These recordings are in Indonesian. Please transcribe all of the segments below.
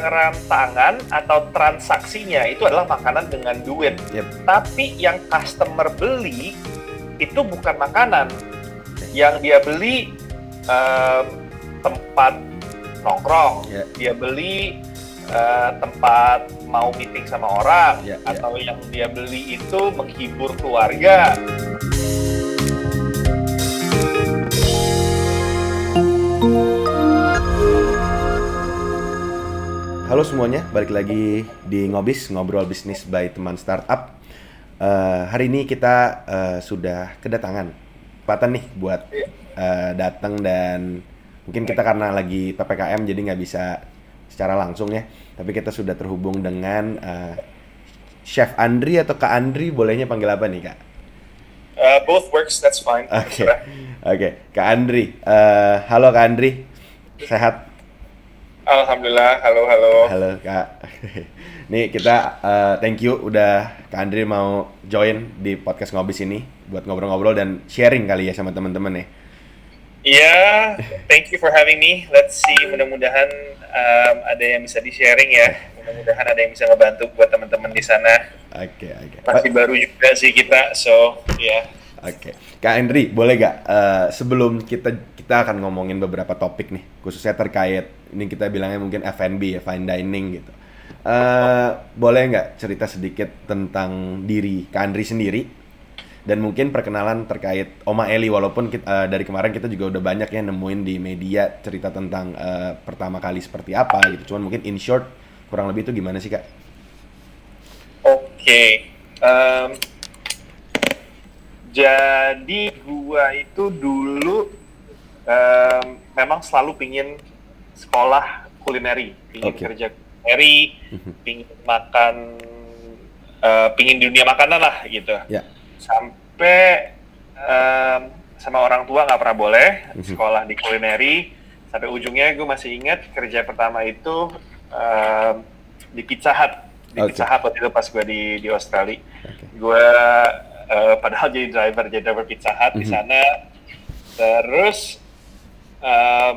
tangan tangan atau transaksinya itu adalah makanan dengan duit. Yep. Tapi yang customer beli itu bukan makanan. Yang dia beli em, tempat nongkrong, Ya. dia beli eh, tempat mau meeting sama orang, Ya, ya. atau yang dia beli itu menghibur keluarga. Halo semuanya, balik lagi di Ngobis, Ngobrol Bisnis by Teman Startup. Eh, hari ini kita eh, sudah kedatangan kesempatan nih buat eh, datang dan mungkin kita karena lagi PPKM jadi nggak bisa secara langsung ya. Tapi kita sudah terhubung dengan eh, Chef Andri atau Kak Andri, bolehnya panggil apa nih Kak? Uh, both works, that's fine. Oke, oke, Kak Andri. Eh, halo Kak Andri, sehat? Alhamdulillah, halo halo. Halo Kak. Nih kita eh, thank you udah Kak Andri mau join di podcast ngobis ini buat ngobrol-ngobrol dan sharing kali ya sama teman-teman nih. Iya, thank you for having me. Let's see, mudah-mudahan um, ada yang bisa di-sharing ya. Mudah-mudahan ada yang bisa ngebantu buat teman-teman di sana. Oke oke. Masih baru juga sih kita, so ya. Oke. Kak Andri boleh gak eh, sebelum kita kita akan ngomongin beberapa topik nih khususnya terkait ini kita bilangnya mungkin F&B ya fine dining gitu. Eh, boleh nggak cerita sedikit tentang diri Kak Andri sendiri dan mungkin perkenalan terkait Oma Eli walaupun kita, eh, dari kemarin kita juga udah banyak ya nemuin di media cerita tentang eh, pertama kali seperti apa gitu cuman mungkin in short kurang lebih itu gimana sih kak? Oke. em, jadi gua itu dulu em, memang selalu pingin sekolah kulineri, pingin Oke. kerja kulineri, pingin makan, eh, pingin di dunia makanan lah gitu. Ya. Sampai em, sama orang tua nggak pernah boleh Mhm. sekolah di kulineri. Sampai ujungnya gue masih ingat kerja pertama itu em, di Pizza Hut. Di Oke. Pizza Hut waktu itu pas gue di di Australia Oke. gue eh, padahal jadi driver jadi driver Pizza Hut di Mhm. sana terus em,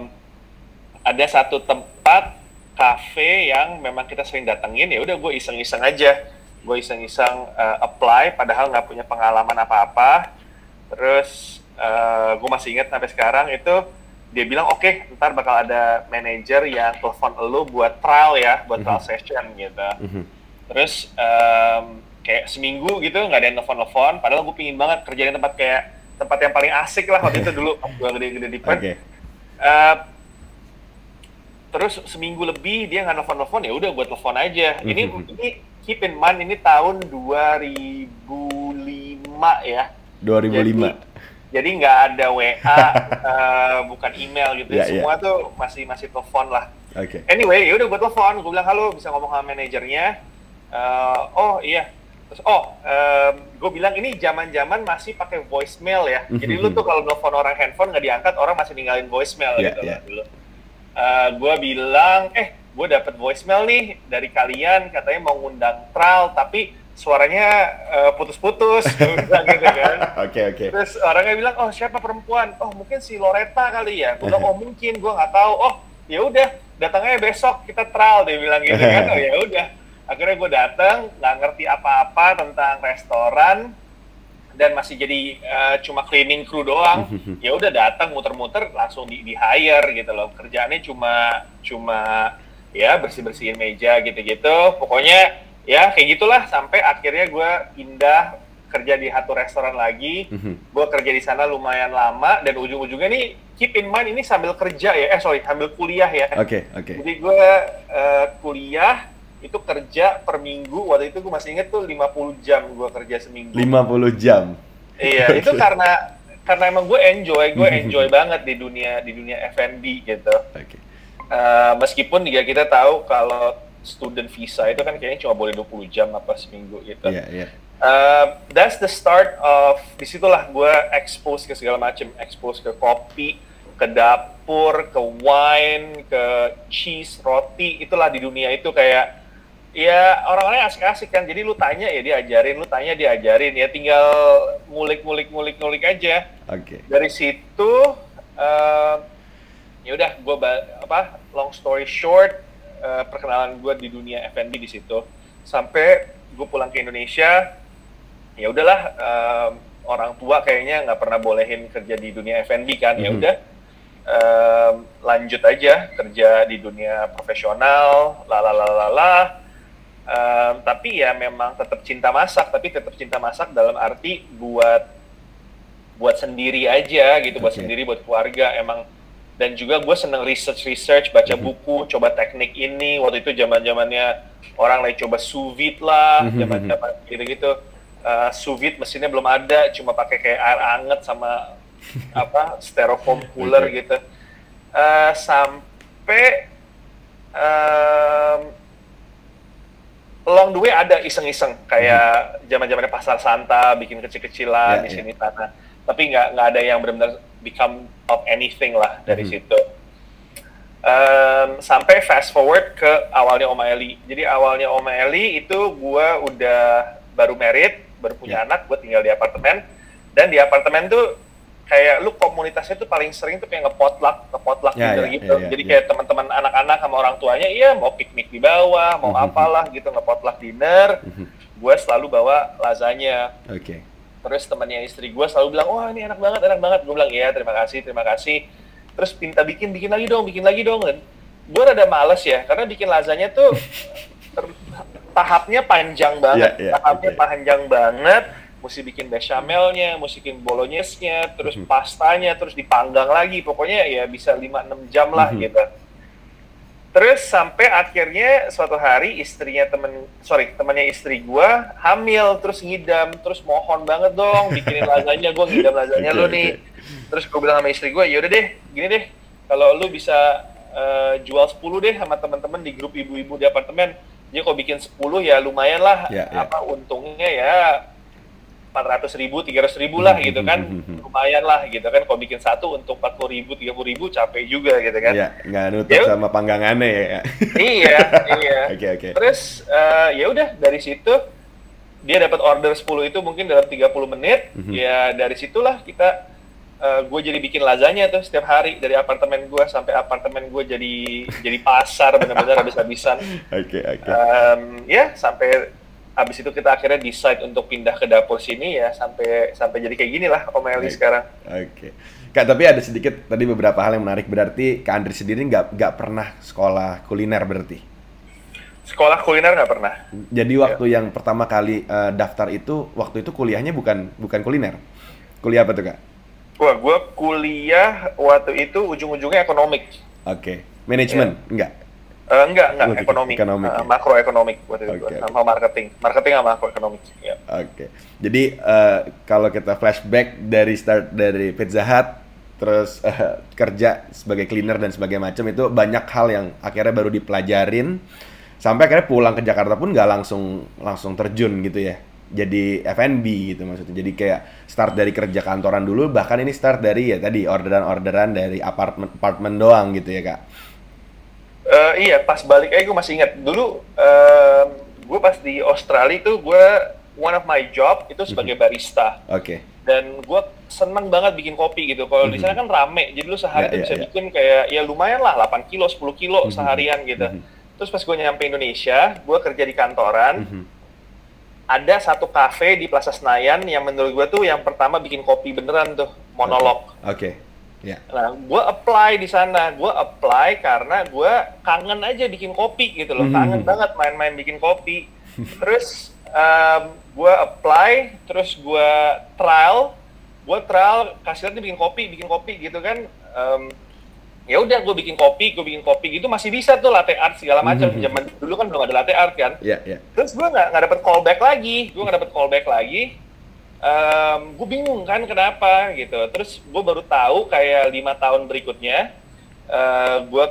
ada satu tempat cafe yang memang kita sering datengin ya udah gue iseng-iseng aja gue iseng-iseng eh, apply padahal nggak punya pengalaman apa-apa terus gue masih ingat sampai sekarang itu dia bilang oke ntar bakal ada manajer yang telepon lo buat trial ya buat trial Mhm. session gitu Mhm. terus em, kayak seminggu gitu nggak ada yang nelfon-nelfon padahal gue pingin banget kerja di tempat kayak tempat yang paling asik lah waktu itu dulu gue gede-gede di Perth. Oke. Eh, terus seminggu lebih dia nggak nelfon-nelfon ya udah gue telepon aja ini Mhm. ini keep in mind ini tahun 2005 ya 2005. jadi nggak ada WA eh, bukan email gitu Iya, iya. semua tuh masih masih telepon lah Oke. Anyway, ya udah gue telepon, gue bilang halo, bisa ngomong sama manajernya. Eh, oh iya, terus oh, gue bilang ini zaman-zaman masih pakai voicemail ya. Jadi lu tuh kalau nelfon orang handphone nggak diangkat, orang masih ninggalin voicemail Iya, gitu lah dulu. gue bilang, eh, gue dapet voicemail nih dari kalian, katanya mau ngundang trial, tapi suaranya eh, putus-putus, gitu kan. Oke oke. Terus orangnya bilang, oh siapa perempuan? Oh mungkin si Loretta kali ya. Gue bilang, oh mungkin, gue nggak tahu. Oh ya udah, datangnya besok kita trial. Dia bilang gitu kan. Oh ya udah. Akhirnya gue datang, nggak ngerti apa-apa tentang restoran dan masih jadi eh, cuma cleaning crew doang. ya udah datang muter-muter langsung di, di hire gitu loh. Kerjaannya cuma cuma ya bersih-bersihin meja gitu-gitu. Pokoknya ya kayak gitulah sampai akhirnya gue pindah kerja di satu restoran lagi Mhm. gue kerja di sana lumayan lama dan ujung-ujungnya nih keep in mind ini sambil kerja ya eh sorry sambil kuliah ya Oke oke. jadi gue eh, kuliah itu kerja per minggu waktu itu gue masih inget tuh 50 jam gue kerja seminggu 50 jam. iya itu Oke. karena karena emang gue enjoy gue enjoy banget di dunia di dunia F&B gitu Oke. Eh, meskipun juga kita tahu kalau student visa itu kan kayaknya cuma boleh 20 jam apa seminggu gitu Iya iya. Uh, that's the start of di situlah gue expose ke segala macam expose ke kopi ke dapur ke wine ke cheese roti itulah di dunia itu kayak ya orang-orangnya asik-asik kan. Jadi lu tanya ya dia ajarin lu tanya dia ajarin ya tinggal ngulik-ngulik ngulik-ngulik aja. Oke. dari situ uh, ya udah gue apa long story short uh, perkenalan gue di dunia F&B di situ. Sampai gue pulang ke Indonesia ya udahlah um, orang tua kayaknya nggak pernah bolehin kerja di dunia F&B kan. Ya Mhm. udah um, lanjut aja kerja di dunia profesional lalalala um, tapi ya memang tetap cinta masak tapi tetap cinta masak dalam arti buat buat sendiri aja gitu buat Oke. sendiri buat keluarga emang dan juga gue seneng research research baca Mhm. buku coba teknik ini waktu itu zaman zamannya orang lagi coba sous vide lah Mhm. zaman zaman gitu gitu uh, sous vide mesinnya belum ada cuma pakai kayak air anget sama apa styrofoam cooler gitu Eh, sampai um, along the way ada iseng-iseng kayak zaman-zamannya pasar Santa bikin kecil-kecilan Ya, di ya. sini sana tapi nggak nggak ada yang benar-benar become of anything lah dari Mhm. situ Em, sampai fast forward ke awalnya Oma Eli jadi awalnya Oma Eli itu gua udah baru married baru punya Ya. anak gue tinggal di apartemen dan di apartemen tuh kayak lu komunitasnya tuh paling sering tuh kayak ngepotluck ngepotluck Ya, dinner ya, gitu ya, ya, jadi ya. kayak teman-teman anak-anak sama orang tuanya iya mau piknik di bawah mau Mhm. apalah gitu ngepotluck dinner Mhm. gue selalu bawa lasanya Oke. terus temannya istri gue selalu bilang wah ini enak banget enak banget gue bilang iya terima kasih terima kasih terus minta bikin bikin lagi dong bikin lagi dong dan gue rada males ya karena bikin lasanya tuh ter- tahapnya panjang banget Iya, iya, tahapnya oke. panjang banget mesti bikin bechamelnya mesti bikin bolognese-nya terus Mhm. pastanya terus dipanggang lagi pokoknya ya bisa 5-6 jam lah Mhm. gitu Terus sampai akhirnya suatu hari istrinya temen, sorry temannya istri gua hamil terus ngidam terus mohon banget dong bikinin lasanya gua ngidam lasanya Oke, lu nih. Terus gua bilang sama istri gua yaudah deh gini deh kalau lu bisa eh, jual 10 deh sama teman-teman di grup ibu-ibu di apartemen. Jadi kalau bikin 10 ya lumayan lah Ya, ya. apa untungnya ya 400 ribu, 300 ribu lah gitu kan Mhm. lumayan lah gitu kan kalau bikin satu untuk 40 ribu, 30 ribu capek juga gitu kan Ya, nggak nutup Ya. sama panggangannya ya. iya iya Oke, oke. terus eh, ya udah dari situ dia dapat order 10 itu mungkin dalam 30 menit Mhm. ya dari situlah kita gue jadi bikin lasagna tuh setiap hari dari apartemen gue sampai apartemen gue jadi jadi pasar benar-benar habis-habisan Oke, oke. Em, ya sampai habis itu kita akhirnya decide untuk pindah ke dapur sini ya sampai sampai jadi kayak gini lah Om Eli Baik. sekarang Oke. Kak, tapi ada sedikit tadi beberapa hal yang menarik. Berarti Kak Andri sendiri nggak nggak pernah sekolah kuliner berarti? sekolah kuliner nggak pernah Jadi waktu yang pertama kali eh, daftar itu, waktu itu kuliahnya bukan bukan kuliner. Kuliah apa tuh Kak? wah gue kuliah waktu itu ujung-ujungnya ekonomik Oke. Manajemen? Enggak? Eh, enggak, enggak, Lebih ke ekonomi, ekonomik Eh, ya? makroekonomik waktu itu oke. sama marketing, marketing sama makroekonomik. Ya. Oke. Jadi eh, kalau kita flashback dari start dari Pizza Hut terus eh, kerja sebagai cleaner dan sebagainya macam itu banyak hal yang akhirnya baru dipelajarin sampai akhirnya pulang ke Jakarta pun nggak langsung langsung terjun gitu ya. Jadi F&B gitu maksudnya. Jadi kayak start dari kerja kantoran dulu bahkan ini start dari ya tadi orderan-orderan dari apartemen apartemen doang gitu ya, Kak. Eh, iya, pas balik aja gue masih ingat dulu gue pas di Australia itu gue one of my job itu sebagai Mhm. barista Oke. dan gue seneng banget bikin kopi gitu. Kalau di Mhm. sana kan rame, jadi lu sehari Ya, tuh bisa ya. bikin kayak ya lumayan lah 8 kilo, 10 kilo Mhm. seharian gitu. Mhm. Terus pas gue nyampe Indonesia, gue kerja di kantoran. Mhm. ada satu kafe di Plaza Senayan yang menurut gue tuh yang pertama bikin kopi beneran tuh monolog. Oke. Ya. Nah, gue apply di sana. Gue apply karena gue kangen aja bikin kopi gitu loh. Mhm. Kangen banget main-main bikin kopi. Terus gue apply, terus gue trial. Gue trial, nih bikin kopi, bikin kopi gitu kan. Em, ya udah gue bikin kopi, gue bikin kopi gitu masih bisa tuh latte art segala macam. Mhm. Zaman dulu kan belum ada latte art kan Ya, ya. terus gue nggak nggak dapet callback lagi gue nggak dapet callback lagi gue bingung kan kenapa gitu terus gue baru tahu kayak lima tahun berikutnya gue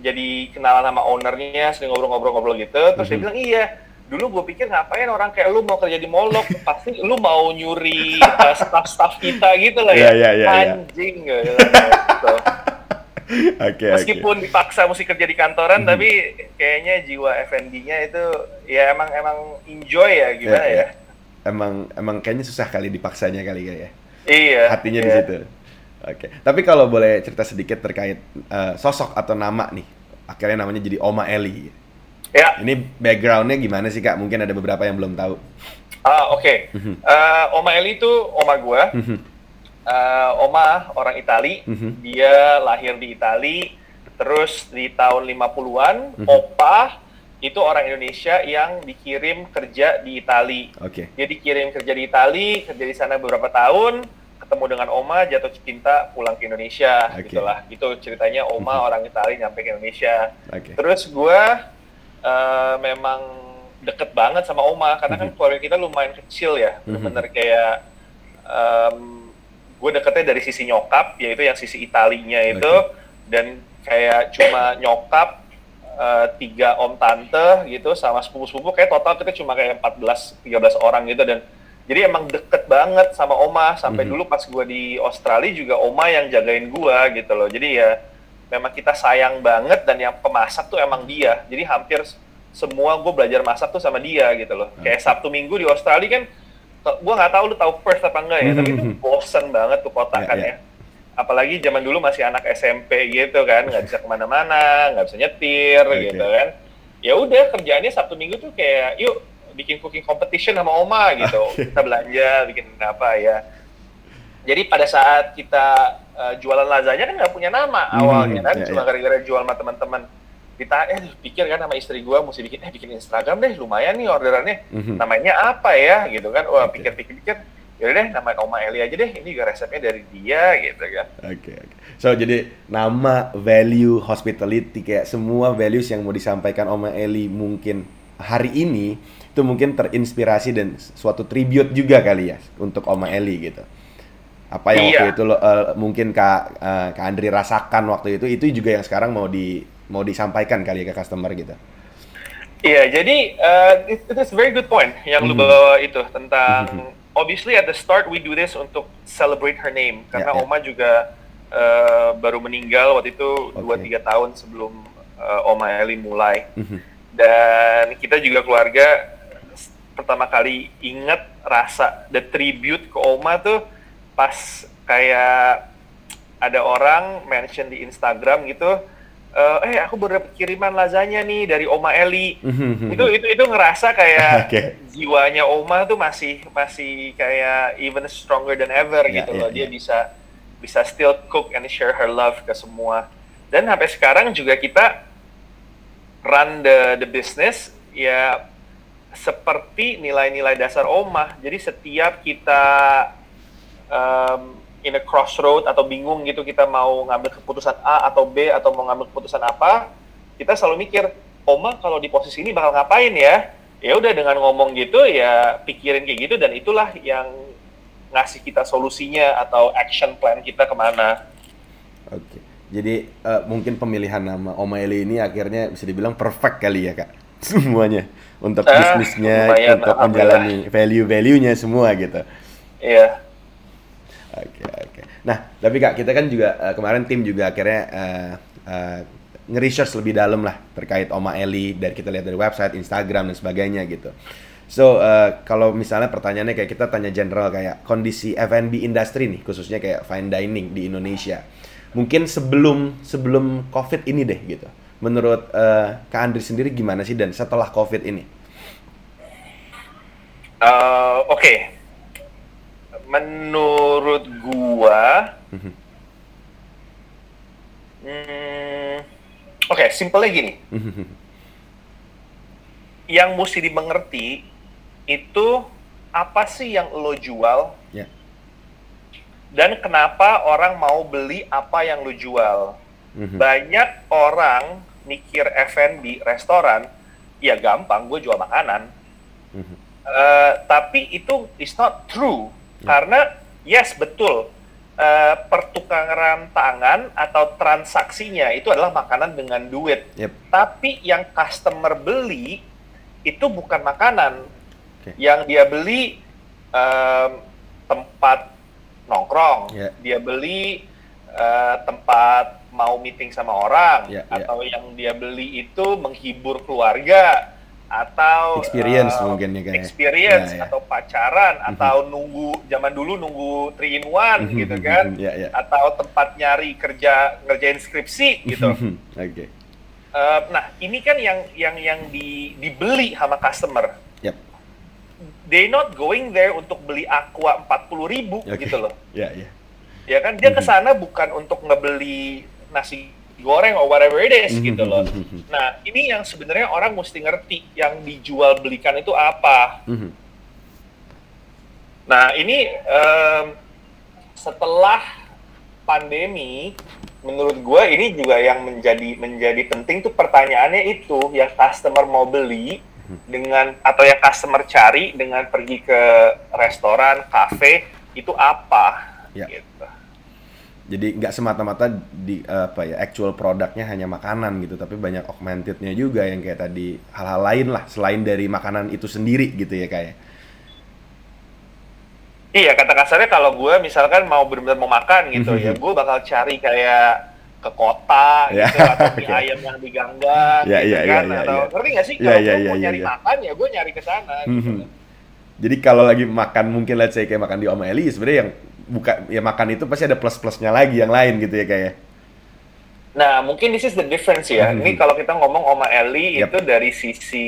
jadi kenalan sama ownernya sering ngobrol-ngobrol-ngobrol gitu terus dia Mhm. bilang iya dulu gue pikir ngapain orang kayak lu mau kerja di molok pasti lu mau nyuri uh, staff-staff kita gitu lah ya Iya, iya, iya, iya. anjing bilang gitu. Oke, oke. meskipun dipaksa mesti kerja di kantoran Mhm. tapi kayaknya jiwa F&B-nya itu ya emang emang enjoy ya gimana Iya, ya. Emang emang kayaknya susah kali dipaksanya kali ya. iya Hatinya di iya. situ. Oke. Tapi kalau boleh cerita sedikit terkait eh, sosok atau nama nih akhirnya namanya jadi Oma Eli. Ya, Ini backgroundnya gimana sih kak? Mungkin ada beberapa yang belum tahu. ah, oke. Mhm. Eh, Oma Eli itu oma gua. Mhm. Eh, oma orang Itali. Mhm. Dia lahir di Itali. Terus di tahun 50-an, Mhm. opa itu orang Indonesia yang dikirim kerja di Itali. Oke. Dia dikirim kerja di Itali, kerja di sana beberapa tahun, ketemu dengan Oma, jatuh cinta, pulang ke Indonesia, Oke. gitulah. Itu ceritanya Oma Mhm. orang Itali nyampe ke Indonesia. Oke. Terus gue eh, memang deket banget sama Oma, karena kan Mhm. keluarga kita lumayan kecil ya, Mhm. bener kayak gue deketnya dari sisi nyokap, yaitu yang sisi Italinya itu, dan kayak cuma nyokap eh, tiga om tante gitu sama sepupu-sepupu kayak total kita cuma kayak 14 13 orang gitu. Dan jadi emang deket banget sama oma. Sampai Mhm. dulu pas gua di Australia juga oma yang jagain gua gitu loh. Jadi ya memang kita sayang banget dan yang pemasak tuh emang dia. Jadi hampir semua gue belajar masak tuh sama dia gitu loh. Kayak Sabtu Minggu di Australia kan gua nggak tahu lu tahu Perth apa enggak ya tapi itu Mhm. bosen banget tuh kota Ya, kan ya. ya apalagi zaman dulu masih anak SMP gitu kan nggak bisa ke mana-mana nggak bisa nyetir Oke. gitu kan. Ya udah kerjaannya Sabtu Minggu tuh kayak yuk bikin cooking competition sama Oma gitu. Oke. kita belanja bikin apa ya. Jadi pada saat kita uh, jualan lasagna kan nggak punya nama Hmm, awalnya kan ya, cuma ya. gara-gara jual sama teman-teman. Kita eh pikir kan sama istri gua mesti bikin eh bikin Instagram deh lumayan nih orderannya. Mhm. namanya apa ya? Gitu kan. Wah pikir-pikir ya deh nama Oma Eli aja deh ini juga resepnya dari dia gitu kan Oke, oke. So, jadi nama, value, hospitality, kayak semua values yang mau disampaikan Oma Eli mungkin hari ini, itu mungkin terinspirasi dan suatu tribute juga kali ya untuk Oma Eli gitu. Apa yang waktu Iya. itu lo, eh, mungkin Kak, eh, Kak Andri rasakan waktu itu, itu juga yang sekarang mau di mau disampaikan kali ya ke customer gitu. Iya, jadi uh, it, it is very good point yang lu Mhm. bawa itu tentang Mhm. Obviously at the start we do this untuk celebrate her name karena Ya, ya. Oma juga uh, baru meninggal waktu itu dua Oke. tiga tahun sebelum uh, Oma Eli mulai Mhm. dan kita juga keluarga pertama kali inget rasa the tribute ke Oma tuh pas kayak ada orang mention di Instagram gitu eh eh aku baru dapet kiriman lasagna nih dari Oma Eli Mhm. itu itu itu ngerasa kayak Oke. jiwanya Oma tuh masih masih kayak even stronger than ever Ya, gitu ya, loh dia ya. bisa bisa still cook and share her love ke semua dan sampai sekarang juga kita run the the business ya seperti nilai-nilai dasar Oma jadi setiap kita um, in a crossroad atau bingung gitu kita mau ngambil keputusan A atau B atau mau ngambil keputusan apa kita selalu mikir Oma kalau di posisi ini bakal ngapain ya? Ya udah dengan ngomong gitu ya pikirin kayak gitu dan itulah yang ngasih kita solusinya atau action plan kita ke mana. Oke. Jadi eh, mungkin pemilihan nama Oma Eli ini akhirnya bisa dibilang perfect kali ya kak? Semuanya. Untuk Ah, bisnisnya, lumayan, untuk menjalani value-value-nya semua gitu. ya Oke oke. Nah tapi kak kita kan juga eh, kemarin tim juga akhirnya eh, eh, nge-research lebih dalam lah terkait Oma Eli dari kita lihat dari website, Instagram dan sebagainya gitu. So eh, kalau misalnya pertanyaannya kayak kita tanya general kayak kondisi F&B industri nih khususnya kayak fine dining di Indonesia. Mungkin sebelum sebelum COVID ini deh gitu. Menurut eh, Kak Andri sendiri gimana sih dan setelah COVID ini? Eh, oke menurut gua Mhm. hmm, oke simpelnya gini yang mesti dimengerti itu apa sih yang lo jual Ya. dan kenapa orang mau beli apa yang lo jual. Mhm. Banyak orang mikir F&B restoran, ya gampang, gue jual makanan. Mhm. Eh, tapi itu is not true karena yes betul eh, pertukaran tangan atau transaksinya itu adalah makanan dengan duit. Yep. Tapi yang customer beli itu bukan makanan. Oke. Yang dia beli em, tempat nongkrong, Ya. dia beli eh, tempat mau meeting sama orang, Ya, ya. atau yang dia beli itu menghibur keluarga, atau Experience eh, mungkin ya, Kak, ya. experience Ya, ya. atau pacaran, Mhm. atau nunggu zaman dulu nunggu 3 in 1 gitu kan, Ya, ya. atau tempat nyari kerja ngerjain skripsi gitu. Oke. Uh, nah, ini kan yang yang yang di, dibeli sama customer. Yep. They not going there untuk beli aqua 40 ribu Okay. gitu loh. Ya, ya. Ya kan dia Mhm. ke sana bukan untuk ngebeli nasi goreng or whatever it is Mhm, gitu loh. mhm, mhm. Nah, ini yang sebenarnya orang mesti ngerti yang dijual belikan itu apa. Nah, ini em, setelah pandemi, menurut gue ini juga yang menjadi menjadi penting tuh pertanyaannya itu yang customer mau beli dengan atau yang customer cari dengan pergi ke restoran, kafe itu apa? Ya. Gitu. Jadi nggak semata-mata di apa ya actual produknya hanya makanan gitu, tapi banyak augmentednya juga yang kayak tadi hal-hal lain lah selain dari makanan itu sendiri gitu ya kayak. Iya, kata kasarnya kalau gue misalkan mau benar-benar mau makan gitu ya, gue bakal cari kayak ke kota Ya, gitu atau mie oke. ayam yang di ganggang Ya, gitu ya, kan ya, ya, atau ya. ngerti nggak sih Ya, kalau ya, gue ya, mau ya, nyari ya. makan ya gue nyari ke sana gitu. Mhm. Jadi kalau lagi makan mungkin let's say kayak makan di Om Eli sebenarnya yang buka ya makan itu pasti ada plus-plusnya lagi yang lain gitu ya kayak. Nah, mungkin this is the difference ya. Mhm. Ini kalau kita ngomong Oma Eli Yep. itu dari sisi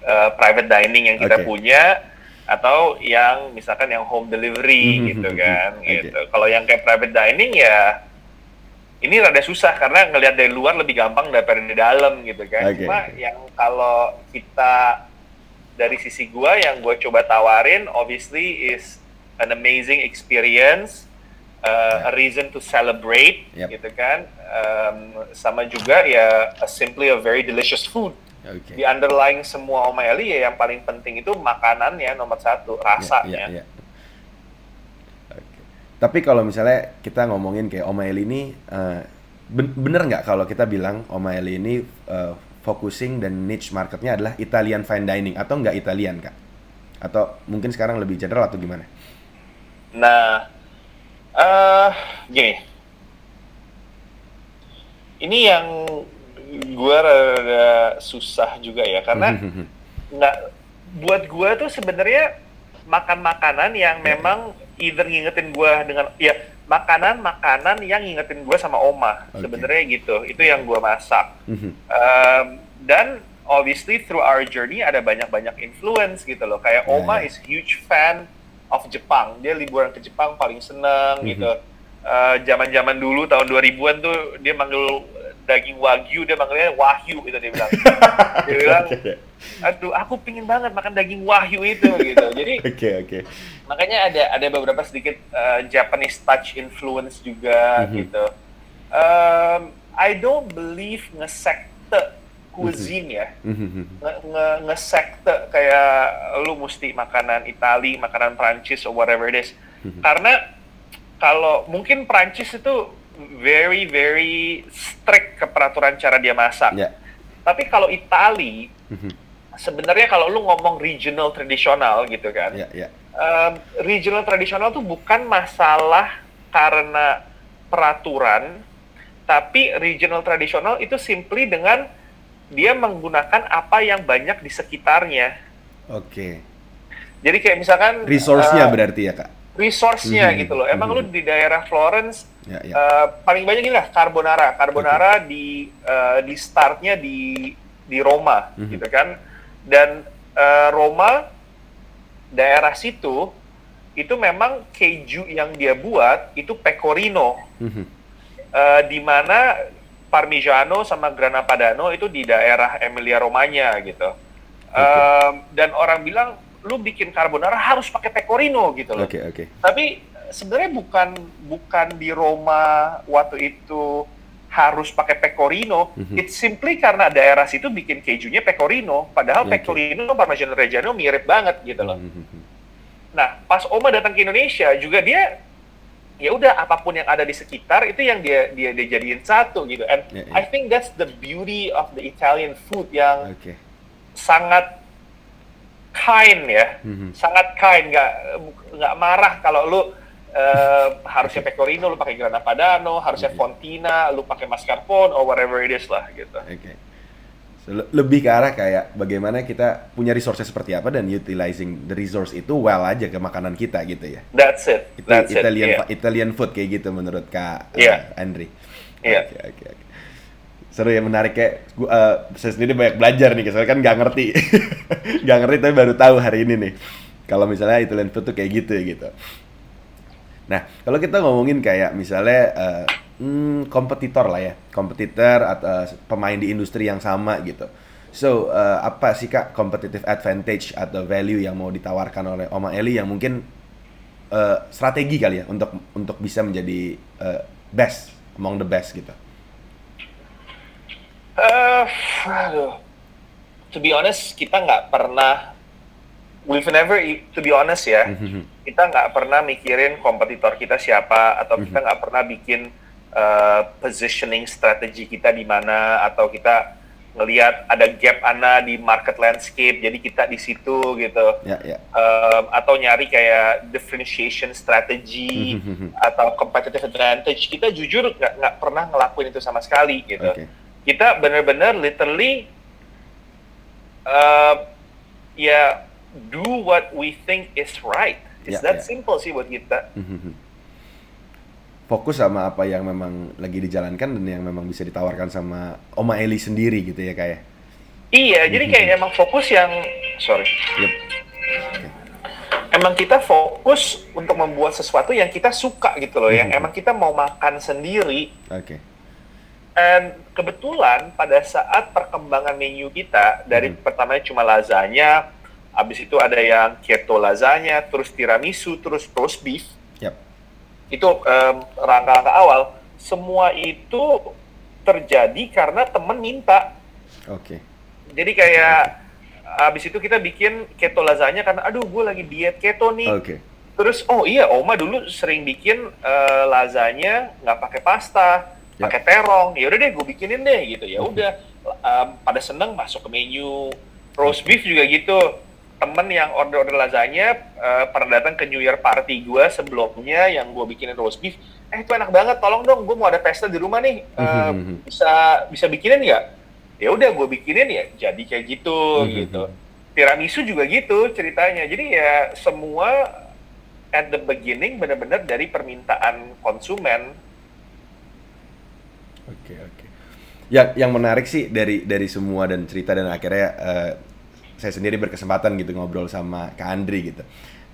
uh, private dining yang kita Oke. punya atau yang misalkan yang home delivery Mhm, gitu mhm, kan mhm. gitu. Kalau yang kayak private dining ya ini rada susah karena ngelihat dari luar lebih gampang daripada di dalam gitu kan. Oke, Cuma yang kalau kita dari sisi gua yang gue coba tawarin obviously is an amazing experience uh, a reason to celebrate Yep. gitu kan Um, sama juga ya a simply a very delicious food Oke. di underlying semua Oma Eli ya yang paling penting itu makanannya nomor satu rasanya Ya, ya, ya. Oke. Tapi kalau misalnya kita ngomongin kayak Oma Eli ini ben- bener nggak kalau kita bilang Oma Eli ini eh, focusing dan niche marketnya adalah Italian fine dining atau nggak Italian kak? Atau mungkin sekarang lebih general atau gimana? Nah, eh gini, ini yang gue rada susah juga ya karena nggak buat gue tuh sebenarnya makan makanan yang memang either ngingetin gue dengan ya makanan makanan yang ngingetin gue sama oma Oke. sebenarnya gitu itu yang gue masak. Um, dan obviously through our journey ada banyak-banyak influence gitu loh. Kayak Ya, Oma ya. is huge fan of Jepang. Dia liburan ke Jepang paling seneng Mhm. gitu. Uh, Zaman-zaman dulu tahun 2000-an tuh dia manggil daging wagyu dia manggilnya wahyu itu dia bilang. dia bilang, aduh aku pingin banget makan daging wahyu itu gitu. Jadi Oke oke. makanya ada ada beberapa sedikit uh, Japanese touch influence juga Mhm. gitu. Um, I don't believe ngesekte cuisine ya, Mhm. nge, nge ngesekte kayak lu mesti makanan Itali, makanan Prancis or whatever it is. Mhm. Karena kalau mungkin Prancis itu very very strict ke peraturan cara dia masak. Ya. Tapi kalau Itali sebenarnya kalau lu ngomong regional tradisional gitu kan Ya ya. um, regional tradisional tuh bukan masalah karena peraturan, tapi regional tradisional itu simply dengan dia menggunakan apa yang banyak di sekitarnya. Oke. Jadi kayak misalkan Resource-nya uh, berarti ya kak? resource-nya Mhm, gitu loh. Emang mhm. lu di daerah Florence Ya ya. uh, paling banyak ini lah carbonara. Carbonara di uh, di startnya di di Roma Mhm. gitu kan. Dan uh, Roma daerah situ itu memang keju yang dia buat itu pecorino Mhm. uh, di mana Parmigiano sama Grana Padano itu di daerah Emilia Romagna gitu. Um, dan orang bilang lu bikin carbonara harus pakai pecorino gitu loh. Oke oke. Tapi sebenarnya bukan bukan di Roma waktu itu harus pakai pecorino. Mhm. It's simply karena daerah situ bikin kejunya pecorino. Padahal Oke. pecorino Parmigiano Reggiano mirip banget gitu loh. Mhm. Nah, pas Oma datang ke Indonesia juga dia ya udah apa pun yang ada di sekitar itu yang dia dia dia jadiin satu gitu. And Ya, ya. I think that's the beauty of the Italian food yang Oke. sangat kind ya Mhm. sangat kind nggak nggak marah kalau lu eh, harusnya pecorino lu pakai grana padano harusnya Oke. fontina lu pakai mascarpone or whatever it is lah gitu Oke. Lebih ke arah kayak bagaimana kita punya resources seperti apa dan utilizing the resource itu well aja ke makanan kita gitu ya. that's it Itu that's Italian it yeah. Italian food kayak gitu menurut Kak uh, Iya. Andri. Iya. Oke oke oke. seru ya menarik kayak gua, uh, saya sendiri banyak belajar nih soalnya kan nggak ngerti nggak ngerti tapi baru tahu hari ini nih kalau misalnya Italian food tuh kayak gitu ya gitu nah kalau kita ngomongin kayak misalnya uh, hmm, kompetitor lah ya. Kompetitor atau pemain di industri yang sama gitu. So uh, apa sih kak competitive advantage atau value yang mau ditawarkan oleh Oma Eli yang mungkin uh, strategi kali ya untuk untuk bisa menjadi uh, best among the best gitu? Uh, aduh. To be honest, kita nggak pernah, we've never, to be honest ya, kita nggak pernah mikirin kompetitor kita siapa, atau kita nggak pernah bikin uh, positioning strategi kita di mana, atau kita ngelihat ada gap ana di market landscape, jadi kita di situ gitu, ya, ya. Um, atau nyari kayak differentiation strategy atau competitive advantage, kita jujur nggak pernah ngelakuin itu sama sekali gitu. Okay kita benar-benar literally uh, ya do what we think is right. It's Ya, that ya. simple sih buat kita. Fokus sama apa yang memang lagi dijalankan dan yang memang bisa ditawarkan sama Oma Eli sendiri gitu ya kayak Iya, jadi kayak emang fokus yang sorry. yep. Emang kita fokus untuk membuat sesuatu yang kita suka gitu loh, yang emang kita mau makan sendiri. oke And kebetulan pada saat perkembangan menu kita dari pertamanya cuma lasagna, habis itu ada yang keto lasagna, terus tiramisu, terus roast beef. Yep. Itu rangka-rangka awal. Semua itu terjadi karena temen minta. oke Jadi kayak habis itu kita bikin keto lasagna karena aduh gue lagi diet keto nih. oke Terus oh iya Oma dulu sering bikin eh, lasagna nggak pakai pasta, Ya. pakai terong. Ya udah deh gue bikinin deh gitu. Ya udah em, pada seneng masuk ke menu. Roast beef juga gitu. Temen yang order-order lasagna eh, pernah datang ke New Year party gue sebelumnya yang gue bikinin roast beef. Eh itu enak banget. Tolong dong gue mau ada pesta di rumah nih. Eh, Mhm. bisa bisa bikinin nggak? Ya udah gue bikinin ya. Jadi kayak gitu Mhm. gitu. Tiramisu juga gitu ceritanya. Jadi ya semua at the beginning benar-benar dari permintaan konsumen. Oke oke. Yang yang menarik sih dari dari semua dan cerita dan akhirnya eh, saya sendiri berkesempatan gitu ngobrol sama Kak Andri gitu.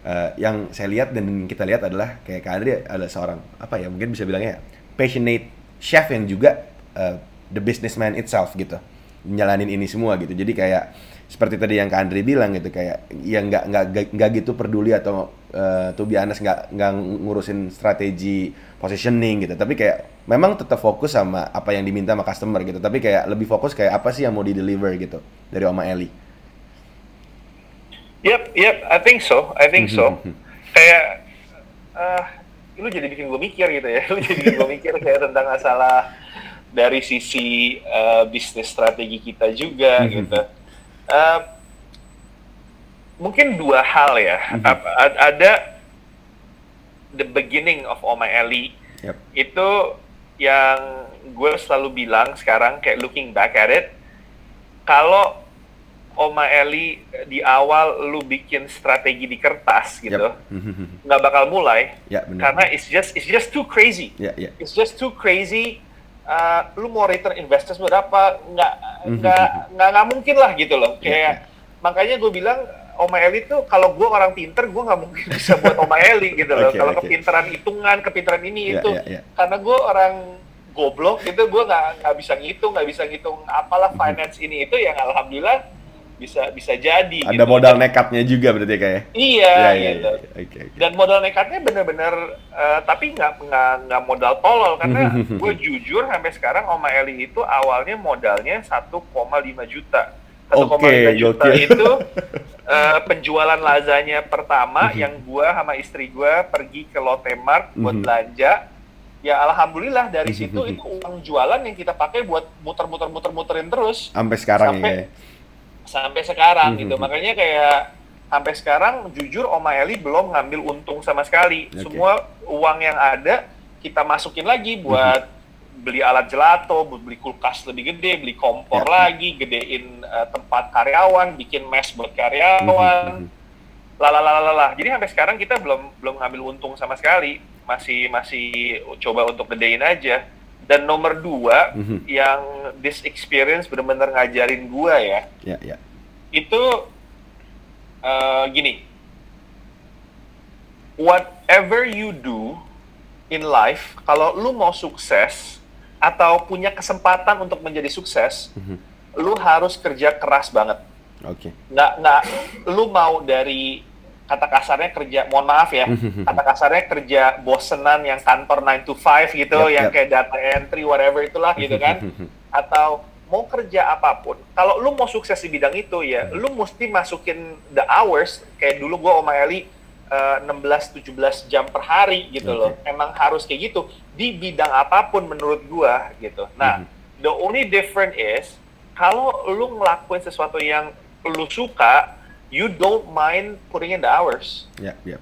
Eh, yang saya lihat dan kita lihat adalah kayak Kak Andri adalah seorang apa ya mungkin bisa bilangnya passionate chef yang juga eh, the businessman itself gitu menjalanin ini semua gitu. Jadi kayak seperti tadi yang Kak Andri bilang gitu kayak ya nggak nggak nggak gitu peduli atau uh, be honest nggak nggak ngurusin strategi positioning gitu tapi kayak memang tetap fokus sama apa yang diminta sama customer gitu tapi kayak lebih fokus kayak apa sih yang mau di deliver gitu dari Oma Eli Yep, yep, I think so, I think so. kayak, uh, lu jadi bikin gue mikir gitu ya, lu jadi bikin gue mikir kayak tentang masalah dari sisi uh, bisnis strategi kita juga gitu. Uh, mungkin dua hal ya, a- ada the beginning of Oma Eli Yep. itu yang gue selalu bilang sekarang kayak looking back at it kalau Oma Eli di awal lu bikin strategi di kertas gitu Yep. nggak bakal mulai. Ya benar. Karena it's just it's just too crazy. Ya ya. It's just too crazy. Uh, lu mau return investors berapa nggak nggak nggak nggak mungkin lah gitu loh. Iya, kayak makanya gue bilang Oma Eli tuh kalau gue orang pinter gue nggak mungkin bisa buat Oma Eli gitu loh. Oke, kalau oke. kepintaran hitungan kepintaran ini Ya, itu. ya, ya. karena gue orang goblok gitu gue nggak nggak bisa ngitung nggak bisa ngitung apalah finance ini. Itu yang alhamdulillah bisa bisa jadi ada gitu. modal nekatnya juga berarti ya, kayak iya ya ya gitu. ya oke oke. dan modal nekatnya bener-bener eh, tapi nggak nggak nggak modal tolol. Karena gue jujur sampai sekarang Oma Eli itu awalnya modalnya 1,5 juta. 1,5 Oke, juta gokil. itu eh, penjualan lasagna pertama yang gua sama istri gua pergi ke Lotte Mart buat Mhm. belanja. Ya alhamdulillah dari situ itu uang jualan yang kita pakai buat muter-muter muter-muterin terus. Sampai sekarang Sampai- ya sampai sekarang Mhm. gitu. Makanya kayak sampai sekarang jujur Oma Eli belum ngambil untung sama sekali. Oke. Semua uang yang ada kita masukin lagi buat Mhm. beli alat gelato, beli kulkas lebih gede, beli kompor Ya. lagi, gedein eh, tempat karyawan, bikin mes buat karyawan. Mhm. Lalalala. Jadi sampai sekarang kita belum belum ngambil untung sama sekali. Masih masih coba untuk gedein aja. Dan nomor dua Mhm. yang this experience benar-benar ngajarin gua ya, Ya, ya. itu eh, gini. Whatever you do in life, kalau lu mau sukses atau punya kesempatan untuk menjadi sukses, Mhm. lu harus kerja keras banget. Oke. Nggak nggak lu mau dari kata kasarnya kerja, mohon maaf ya, kata kasarnya kerja bosenan yang kantor 9 to 5 gitu, Yap, yang yap. kayak data entry whatever itulah gitu kan, atau mau kerja apa pun. Kalau lu mau sukses di bidang itu ya, lu mesti masukin the hours kayak dulu gua Oma Eli eh, 16-17 jam per hari gitu loh. Oke. Emang harus kayak gitu di bidang apa pun menurut gua gitu. Nah, the only difference is kalau lu ngelakuin sesuatu yang lu suka, you don't mind putting in the hours. Ya, ya.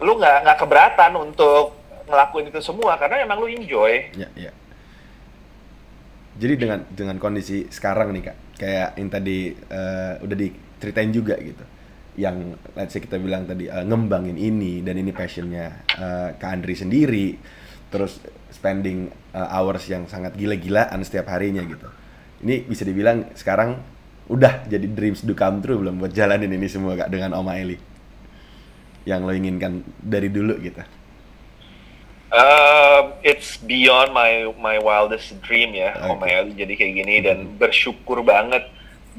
Lu nggak nggak keberatan untuk ngelakuin itu semua karena emang lu enjoy. Ya, ya. Jadi dengan dengan kondisi sekarang nih kak, kayak yang tadi eh, udah diceritain juga gitu, yang let's say kita bilang tadi eh, ngembangin ini dan ini passionnya eh, Kak Andri sendiri, terus spending eh, hours yang sangat gila-gilaan setiap harinya gitu. Ini bisa dibilang sekarang udah jadi dreams do come true belum buat jalanin ini semua kak dengan Oma Eli yang lo inginkan dari dulu gitu. Um, it's beyond my my wildest dream ya, Oke. Om Eli jadi kayak gini dan bersyukur banget,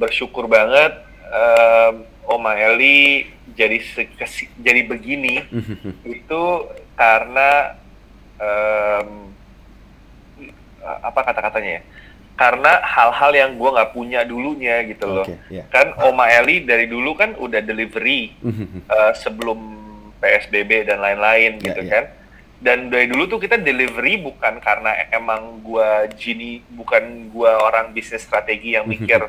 bersyukur banget um, Om Eli jadi se- kesi- jadi begini itu karena um, apa kata-katanya ya? Karena hal-hal yang gua nggak punya dulunya gitu loh. Oke, ya. Kan Oma Eli dari dulu kan udah delivery uh, sebelum PSBB dan lain-lain Ya, gitu ya. kan. Dan dari dulu tuh kita delivery bukan karena emang gua gini, bukan gua orang bisnis strategi yang mikir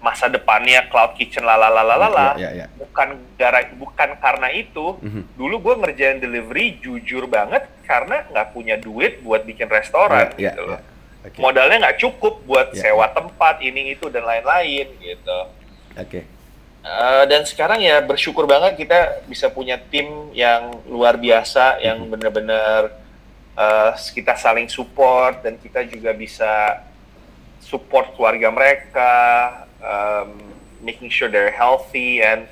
masa depannya cloud kitchen lalalalala. Ya, ya, ya. Bukan gara, bukan karena itu. Mhm. Dulu gua ngerjain delivery jujur banget karena nggak punya duit buat bikin restoran Ya, ya, gitu loh. ya. Oke. Modalnya nggak cukup buat Ya, sewa tempat ini itu dan lain-lain gitu. Oke. Eh, dan sekarang ya bersyukur banget kita bisa punya tim yang luar biasa yang benar-benar eh, kita saling support dan kita juga bisa support keluarga mereka, um, making sure they're healthy and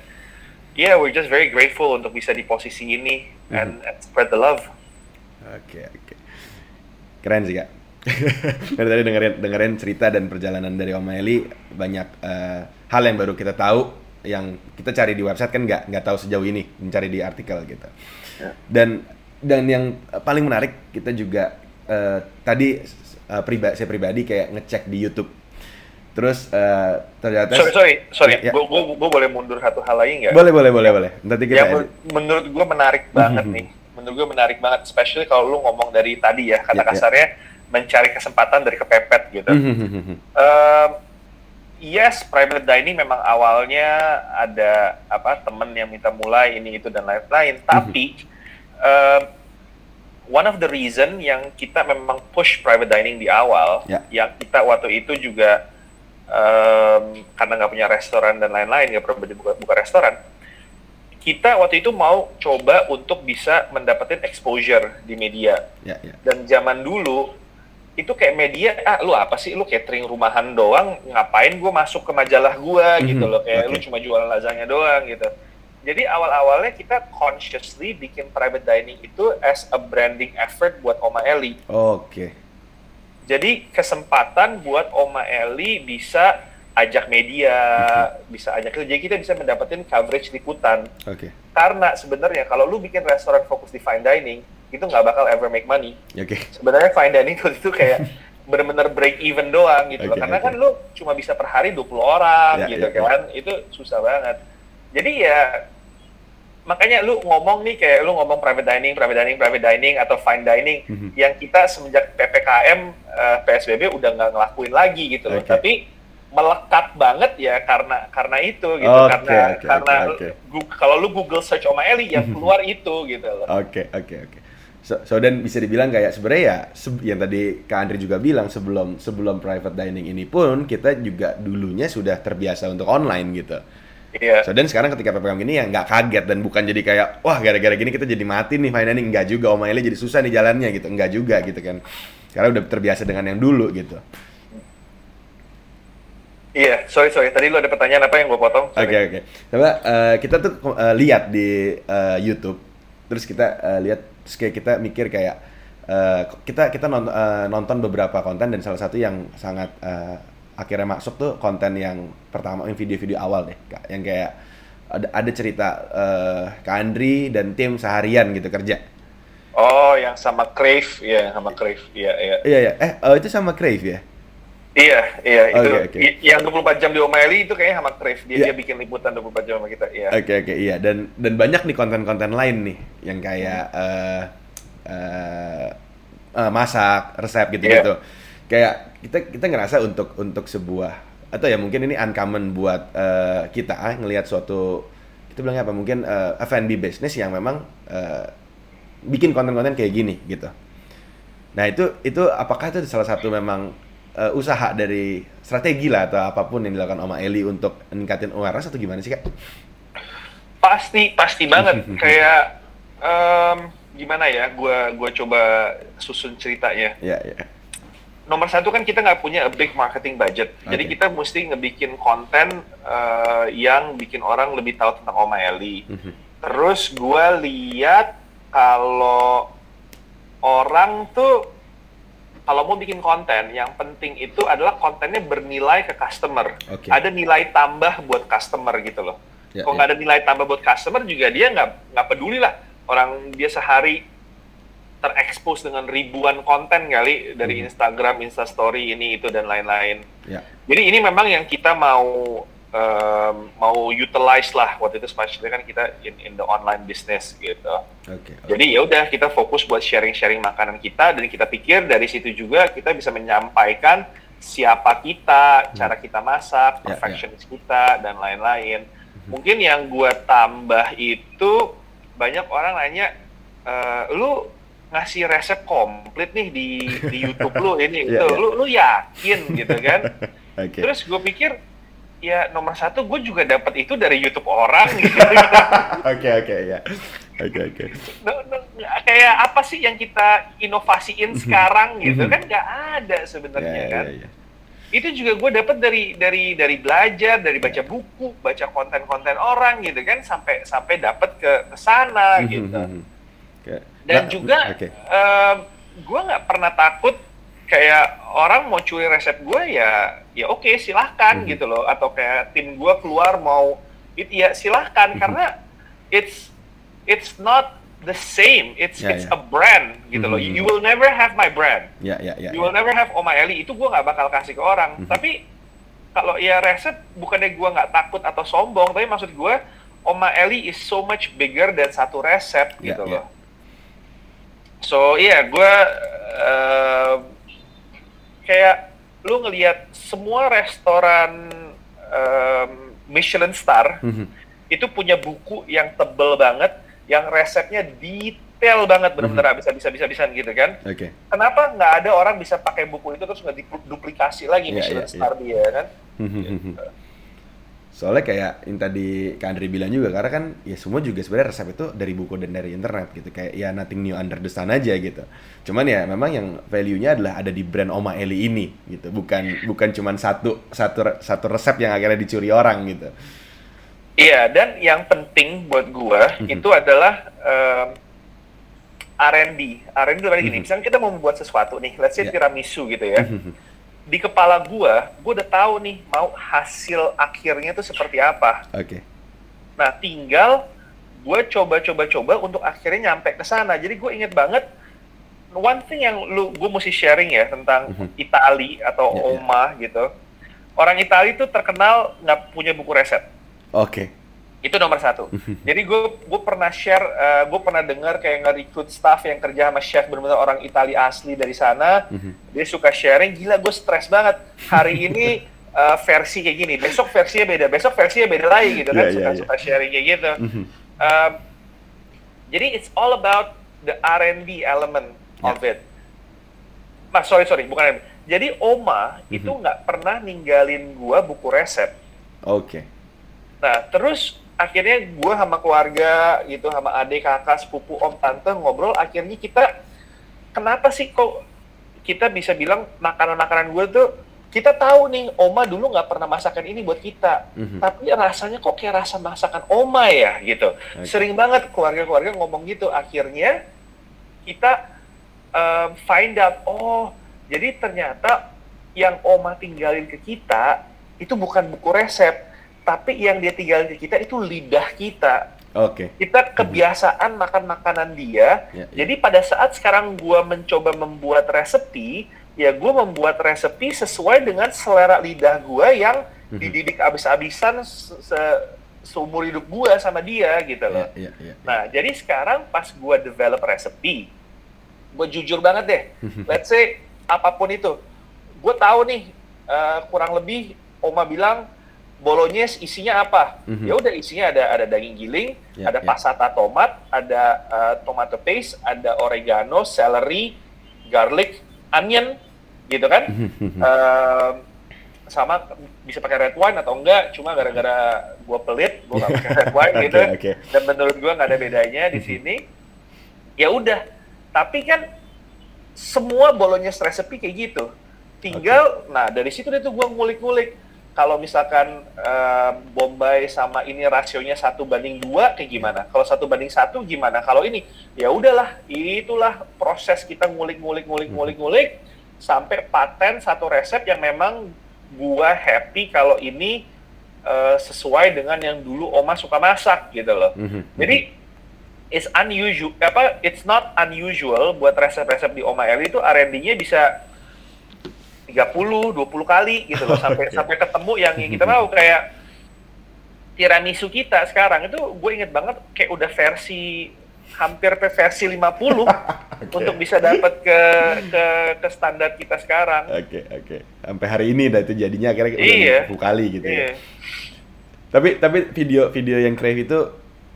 yeah we're just very grateful untuk bisa di posisi ini and, and spread the love. Oke, oke. Keren sih, Kak. dari tadi dengerin dengerin cerita dan perjalanan dari Om Eli banyak eh, hal yang baru kita tahu yang kita cari di website kan nggak nggak tahu sejauh ini mencari di artikel gitu. Ya. Dan dan yang paling menarik kita juga eh, tadi eh, pribadi saya pribadi kayak ngecek di YouTube. Terus eh, ternyata Sorry sorry sorry, Ya, ya. gue boleh mundur satu hal lagi nggak? boleh boleh boleh boleh. Nanti kita yang men- menurut gue menarik banget nih menurut gue menarik banget especially kalau lu ngomong dari tadi ya kata Ya, ya. Mencari kesempatan dari kepepet gitu. Um, yes private dining memang awalnya ada apa temen yang minta mulai ini itu dan lain-lain tapi um, one of the reason yang kita memang push private dining di awal Ya. yang kita waktu itu juga um, karena nggak punya restoran dan lain-lain nggak pernah buka, buka restoran kita waktu itu mau coba untuk bisa mendapatkan exposure di media ya ya. dan zaman dulu itu kayak media ah lu apa sih? Lu catering rumahan doang? Ngapain gue masuk ke majalah gua? Gitu Mhm, loh kayak oke. lu cuma jualan lasagna doang gitu. Jadi awal-awalnya kita consciously bikin private dining itu as a branding effort buat Oma Eli. Oke. jadi kesempatan buat Oma Eli bisa ajak media bisa ajak jadi kita bisa mendapatkan coverage liputan Oke. karena sebenarnya kalau lu bikin restoran fokus di fine dining itu nggak bakal ever make money Oke. sebenarnya fine dining itu itu kayak bener-bener break even doang gitu loh. Oke, karena oke. kan lu cuma bisa per hari 20 orang Ya, gitu ya, kan itu susah banget jadi ya makanya lu ngomong nih kayak lu ngomong private dining private dining private dining atau fine dining Mhm. yang kita semenjak ppkm eh, psbb udah nggak ngelakuin lagi gitu loh tapi melekat banget ya karena karena itu gitu Oke, karena oke, karena oke. Gu- kalau lu Google search Oma Eli yang keluar itu gitu loh Oke, oke, oke. So, so dan bisa dibilang kayak sebenarnya ya se- yang tadi Kak Andri juga bilang sebelum sebelum private dining ini pun kita juga dulunya sudah terbiasa untuk online gitu. iya So dan sekarang ketika PPKM gini ya nggak kaget dan bukan jadi kayak wah gara-gara gini kita jadi mati nih fine dining nggak juga Eli jadi susah nih jalannya gitu nggak juga gitu kan. karena udah terbiasa dengan yang dulu gitu. Iya, sorry sorry. Tadi lu ada pertanyaan apa yang gue potong? Oke oke. Coba eh, kita tuh eh, lihat di eh, YouTube, terus kita eh, lihat terus kayak kita mikir kayak eh, kita kita nonton, eh, nonton beberapa konten dan salah satu yang sangat eh, akhirnya masuk tuh konten yang pertama yang video-video awal deh, yang kayak ada ada cerita eh, Kak Andri dan tim seharian gitu kerja. Oh, yang sama Crave, iya sama Crave, iya iya. Iya ya, eh oh, itu sama Crave ya? Iya, iya itu Oke, oke. i- yang 24 jam di O'Malley itu kayaknya sama Crave. Dia Iya. dia bikin liputan 24 jam sama kita, iya. Oke oke iya dan dan banyak nih konten-konten lain nih yang kayak eh eh, eh, masak resep gitu-gitu. Kayak kita kita ngerasa untuk untuk sebuah atau ya mungkin ini uncommon buat eh, kita ah, ngelihat suatu kita bilangnya apa mungkin eh, F&B business yang memang eh, bikin konten-konten kayak gini gitu. Nah itu itu apakah itu salah satu memang eh, usaha dari strategi lah atau apa pun yang dilakukan Oma Eli untuk meningkatin awareness atau gimana sih kak? Pasti pasti banget kayak em, gimana ya? Gua gua coba susun ceritanya. Ya ya. Nomor satu kan kita nggak punya a big marketing budget, jadi Oke. kita mesti ngebikin konten eh, yang bikin orang lebih tahu tentang Oma Eli. Mhm. Terus gua lihat kalau orang tuh kalau mau bikin konten, yang penting itu adalah kontennya bernilai ke customer. Oke. Ada nilai tambah buat customer gitu loh. Ya, Kalau ya. nggak ada nilai tambah buat customer juga dia nggak nggak peduli lah. Orang dia sehari terekspos dengan ribuan konten kali dari Mhm. Instagram, Instastory ini itu dan lain-lain. Ya. Jadi ini memang yang kita mau em, mau utilize lah waktu itu especially kan kita in, in the online business gitu. Oke. oke. Jadi ya udah kita fokus buat sharing-sharing makanan kita dan kita pikir dari situ juga kita bisa menyampaikan siapa kita, cara kita masak, Hmm. Ya, ya. perfectionist kita dan lain-lain. Mungkin yang gua tambah itu banyak orang nanya, e, lu ngasih resep komplit nih di di YouTube lu ini, Ya, gitu. ya. lu lu yakin gitu kan? Oke. Terus gue pikir ya nomor satu gue juga dapat itu dari YouTube orang gitu. Oke oke ya. Oke oke. Kayak apa sih yang kita inovasiin sekarang gitu kan nggak ada sebenarnya Ya, kan ya, ya. itu juga gue dapat dari dari dari belajar dari baca buku baca konten-konten orang gitu kan sampai sampai dapat ke ke sana gitu Mhm. Oke. dan Nah, juga Oke. gue nggak pernah takut kayak orang mau curi resep gue ya ya oke silahkan Mhm. gitu loh atau kayak tim gue keluar mau itu ya silahkan Mhm. karena it's it's not the same it's Ya, it's ya. a brand gitu loh Mhm. you will never have my brand Ya ya ya. you will never have Oma Eli itu gue nggak bakal kasih ke orang Mhm. tapi kalau ya resep bukannya gue nggak takut atau sombong tapi maksud gue Oma Eli is so much bigger dan satu resep Ya, gitu ya. loh so iya gue eh, kayak lu ngelihat semua restoran em, Michelin star Mhm. itu punya buku yang tebel banget yang resepnya detail banget benar-benar bisa bisa bisa bisa gitu kan Oke. kenapa nggak ada orang bisa pakai buku itu terus nggak duplikasi lagi Iya, Michelin iya, star dia kan Mhm. Soalnya kayak yang tadi Kak Andri bilang juga karena kan ya semua juga sebenarnya resep itu dari buku dan dari internet gitu kayak ya nothing new under the sun aja gitu. Cuman ya memang yang value-nya adalah ada di brand Oma Eli ini gitu. Bukan bukan cuman satu satu satu resep yang akhirnya dicuri orang gitu. iya dan yang penting buat gua Mhm. itu adalah em, R&D R&D itu kayak gini Mhm. misalnya kita mau membuat sesuatu nih let's say Ya. tiramisu gitu ya Mhm. Di kepala gua gua udah tahu nih mau hasil akhirnya itu seperti apa Oke. Nah, tinggal gue coba-coba-coba untuk akhirnya nyampe ke sana. Jadi gue inget banget one thing yang lu gue mesti sharing ya tentang Mhm. Itali atau Ya, ya. Oma gitu. Orang Itali itu terkenal nggak punya buku resep. Oke. Itu nomor satu. Jadi gue gue pernah share, gue pernah dengar kayak nge-recruit staff yang kerja sama chef benar-benar orang Itali asli dari sana. Mhm. Dia suka sharing, gila gue stres banget. Hari ini eh, versi kayak gini, besok versinya beda, besok versinya beda lagi gitu kan. Iya, iya, Suka-suka sharing kayak gitu. Um, jadi it's all about the R&D element of Ya. it. Nah, sorry sorry, bukan R&D. Jadi Oma Mhm. itu nggak pernah ninggalin gua buku resep. Oke. Nah, terus akhirnya gua sama keluarga gitu, sama adik, kakak, sepupu, om, tante ngobrol. Akhirnya kita kenapa sih kok kita bisa bilang makanan-makanan gue tuh kita tahu nih Oma dulu nggak pernah masakan ini buat kita, Mhm. tapi rasanya kok kayak rasa masakan Oma ya gitu. Oke. Sering banget keluarga-keluarga ngomong gitu. Akhirnya kita um, find out oh jadi ternyata yang Oma tinggalin ke kita itu bukan buku resep, tapi yang dia tinggalin ke kita itu lidah kita. Oke. Kita kebiasaan makan makanan dia. Ya, ya. Jadi pada saat sekarang gua mencoba membuat resepi, ya gua membuat resepi sesuai dengan selera lidah gua yang Mhm. dididik abis-abisan se se- seumur hidup gua sama dia gitu loh. Ya, ya, ya. Nah, jadi sekarang pas gua develop resepi, gua jujur banget deh. Let's say apa pun itu, gua tahu nih eh, kurang lebih Oma bilang bolognese isinya apa? Mhm. Ya udah isinya ada ada daging giling, Ya, ada ya. passata tomat, ada eh, tomato paste, ada oregano, celery, garlic, onion, gitu kan? Mhm. Em, sama bisa pakai red wine atau enggak cuma gara-gara gua pelit gua nggak pakai red wine gitu oke. dan menurut gua nggak ada bedanya di sini ya udah tapi kan semua bolognese recipe kayak gitu tinggal nah dari situ deh tuh gua ngulik-ngulik kalau misalkan eh, Bombay sama ini rasionya satu banding dua kayak gimana kalau satu banding satu gimana kalau ini ya udahlah itulah proses kita ngulik-ngulik ngulik-ngulik ngulik sampai paten satu resep yang memang gua happy kalau ini eh, sesuai dengan yang dulu Oma suka masak gitu loh. Mhm. Jadi it's unusual apa it's not unusual buat resep-resep di Oma Eli itu R&D-nya bisa 30 20 kali gitu loh sampai Oke. sampai ketemu yang yang kita mau kayak tiramisu kita sekarang itu gue inget banget kayak udah versi hampir ke versi 50 untuk bisa dapat ke ke ke standar kita sekarang. Oke, oke. Sampai hari ini dah itu jadinya akhirnya udah Iya. 20 kali gitu ya. Iya. Tapi tapi video video yang Crave itu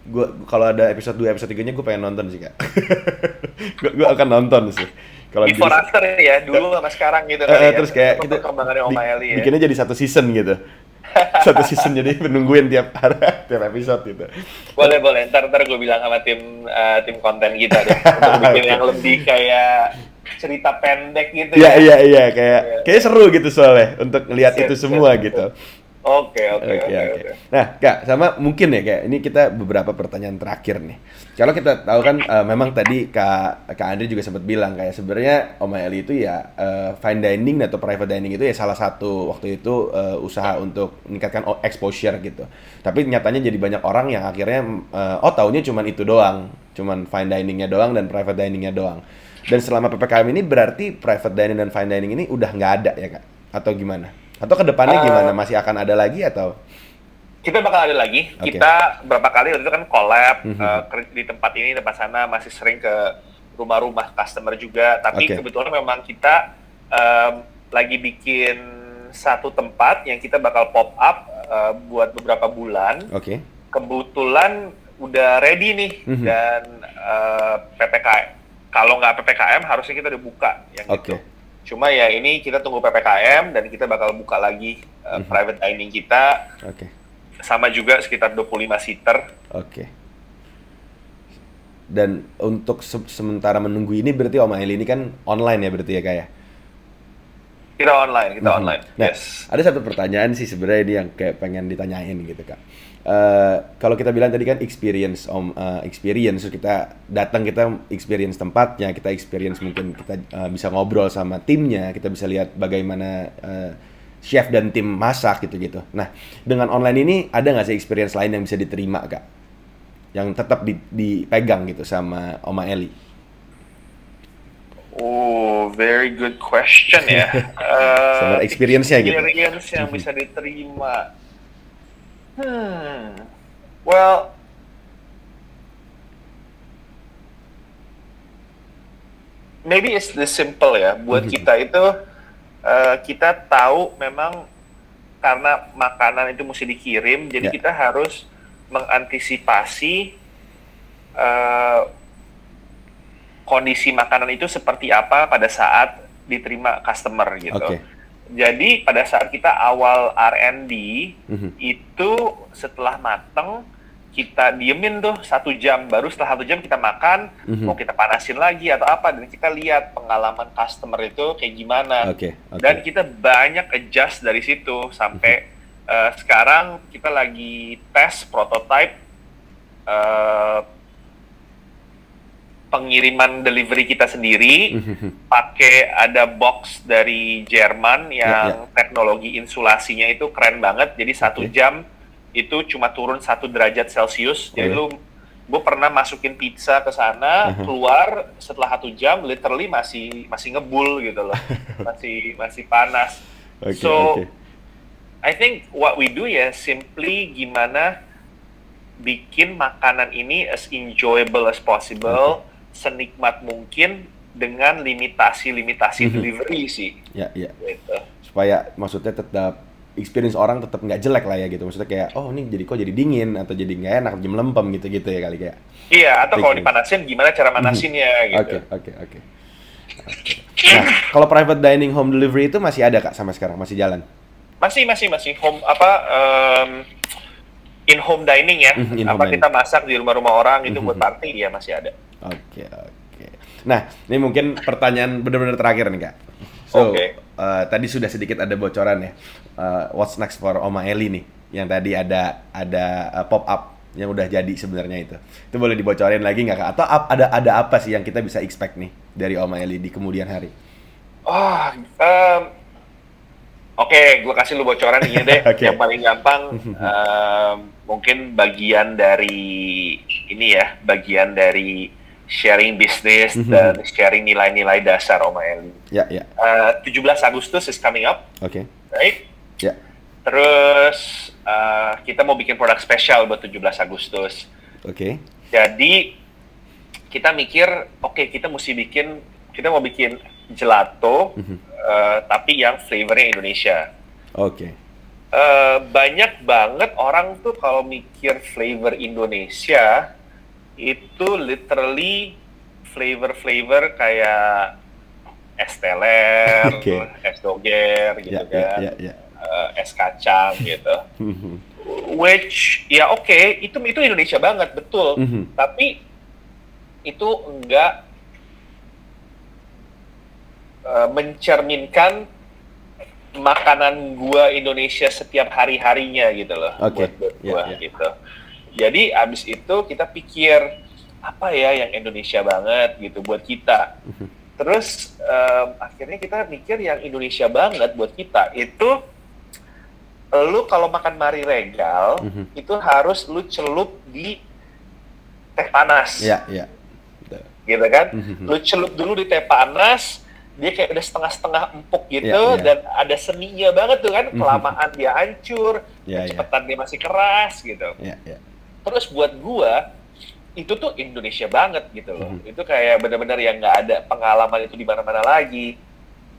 gua kalau ada episode 2 episode 3-nya gue pengen nonton sih, Kak. gua akan nonton sih. Kalau Before after ya, dulu sama sekarang gitu kali eh, ya. terus kayak kita perkembangannya Oma bi- Eli ya. bikinnya jadi satu season gitu. satu season jadi menungguin tiap tiap episode gitu. Boleh boleh, ntar ntar gue bilang sama tim eh, tim konten kita deh untuk bikin yang lebih kayak cerita pendek gitu Iya ya. iya iya kayak Iya. kayak seru gitu soalnya untuk ngelihat itu semua siap. gitu. Oke Oke, oke oke. Nah, Kak, sama mungkin ya kayak ini kita beberapa pertanyaan terakhir nih. Kalau kita tahu kan eh, memang tadi Kak Kak Andri juga sempat bilang kayak sebenarnya Oma Eli itu ya eh, fine dining atau private dining itu ya salah satu waktu itu eh, usaha untuk meningkatkan exposure gitu. Tapi nyatanya jadi banyak orang yang akhirnya eh, oh taunya cuman itu doang, cuman fine diningnya doang dan private diningnya doang. Dan selama PPKM ini berarti private dining dan fine dining ini udah nggak ada ya Kak? Atau gimana? Atau ke depannya Eh, gimana? Masih akan ada lagi atau? Kita bakal ada lagi. Oke. Kita berapa kali waktu itu kan collab Mhm. eh, ke- di tempat ini tempat sana masih sering ke rumah-rumah customer juga. Tapi Oke. kebetulan memang kita em, lagi bikin satu tempat yang kita bakal pop up eh, buat beberapa bulan. Oke. kebetulan udah ready nih Mhm. dan eh, PPKM. Kalau nggak PPKM harusnya kita udah buka yang Oke. itu. Cuma ya ini kita tunggu PPKM dan kita bakal buka lagi eh, Mhm. private dining kita Oke. sama juga sekitar 25 seater. Oke. Dan untuk se- sementara menunggu ini berarti Om Eli ini kan online ya berarti ya kayak. Kita online, kita Mhm. online. Nah, yes. ada satu pertanyaan sih sebenarnya ini yang kayak pengen ditanyain gitu kak. Eh, kalau kita bilang tadi kan experience om eh, experience terus kita datang kita experience tempatnya kita experience mungkin kita eh, bisa ngobrol sama timnya kita bisa lihat bagaimana eh, chef dan tim masak gitu gitu nah dengan online ini ada nggak sih experience lain yang bisa diterima kak yang tetap di- dipegang gitu sama Oma Eli Oh, very good question ya. Sama experience-nya gitu. Experience yang bisa diterima. Hmm. Well, maybe it's this simple ya. Buat Mhm. kita itu eh, kita tahu memang karena makanan itu mesti dikirim, jadi Ya. kita harus mengantisipasi eh, kondisi makanan itu seperti apa pada saat diterima customer gitu. Oke. Jadi pada saat kita awal R&D Mhm. itu setelah mateng kita diemin tuh satu jam baru setelah satu jam kita makan Mhm. mau kita panasin lagi atau apa dan kita lihat pengalaman customer itu kayak gimana Oke, oke. dan kita banyak adjust dari situ sampai eh, sekarang kita lagi tes prototype eh, pengiriman delivery kita sendiri pakai ada box dari Jerman yang Ya, teknologi insulasinya itu keren banget jadi satu Oke. jam itu cuma turun satu derajat Celcius jadi Oke. lu gue pernah masukin pizza ke sana Mhm. keluar setelah satu jam literally masih masih ngebul gitu loh masih masih panas Oke, so oke. I think what we do ya simply gimana bikin makanan ini as enjoyable as possible, senikmat mungkin dengan limitasi-limitasi Mhm. delivery sih. Ya, ya. Gitu. Supaya maksudnya tetap experience orang tetap nggak jelek lah ya gitu. Maksudnya kayak oh ini jadi kok jadi dingin atau jadi nggak enak, jadi melempem gitu-gitu ya kali kayak. Iya, atau kalau dipanasin gimana cara manasinnya gitu. Oke, oke, oke. Oke. Nah, kalau private dining home delivery itu masih ada kak sampai sekarang masih jalan. Masih masih masih home apa em, in home dining ya. Mhm, in home apa dining. kita masak di rumah-rumah orang itu buat Mhm. party ya masih ada. Oke, oke. Nah, ini mungkin pertanyaan benar-benar terakhir nih kak. So, Oke. eh, tadi sudah sedikit ada bocoran ya. Eh, what's next for Oma Eli nih? Yang tadi ada ada eh, pop up yang udah jadi sebenarnya itu. Itu boleh dibocorin lagi nggak kak? Atau ada ada apa sih yang kita bisa expect nih dari Oma Eli di kemudian hari? Oh, em, oke, gue kasih lu bocoran ini deh. Oke. Yang paling gampang, em, mungkin bagian dari ini ya, bagian dari sharing bisnis Mhm. dan sharing nilai-nilai dasar Oma Eli. Ya, ya. Eh, 17 Agustus is coming up, Oke. right? Ya. Terus eh, kita mau bikin produk spesial buat 17 Agustus. Oke. Jadi kita mikir, oke kita mesti bikin, kita mau bikin gelato, Mhm. eh, tapi yang flavornya Indonesia. Oke. Eh, banyak banget orang tuh kalau mikir flavor Indonesia itu literally flavor-flavor kayak es teler, Oke. es doger gitu Ya, ya, kan, ya, ya. eh, es kacang gitu. Mhm. Which ya oke itu itu Indonesia banget betul, Mhm. tapi itu enggak eh, mencerminkan makanan gua Indonesia setiap hari-harinya gitu loh Oke, buat, buat ya, gua ya. gitu. Jadi abis itu kita pikir apa ya yang Indonesia banget gitu buat kita. Mhm. Terus em, akhirnya kita mikir yang Indonesia banget buat kita itu lu kalau makan mari regal Mhm. itu harus lu celup di teh panas Ya, ya. Betul. gitu kan Mhm. lu celup dulu di teh panas dia kayak udah setengah-setengah empuk gitu Ya, ya. dan ada seninya banget tuh kan Mhm. kelamaan dia hancur Ya, ya. kecepatan dia masih keras gitu Ya, ya. Terus buat gua itu tuh Indonesia banget gitu loh Mhm. itu kayak benar-benar yang nggak ada pengalaman itu di mana-mana lagi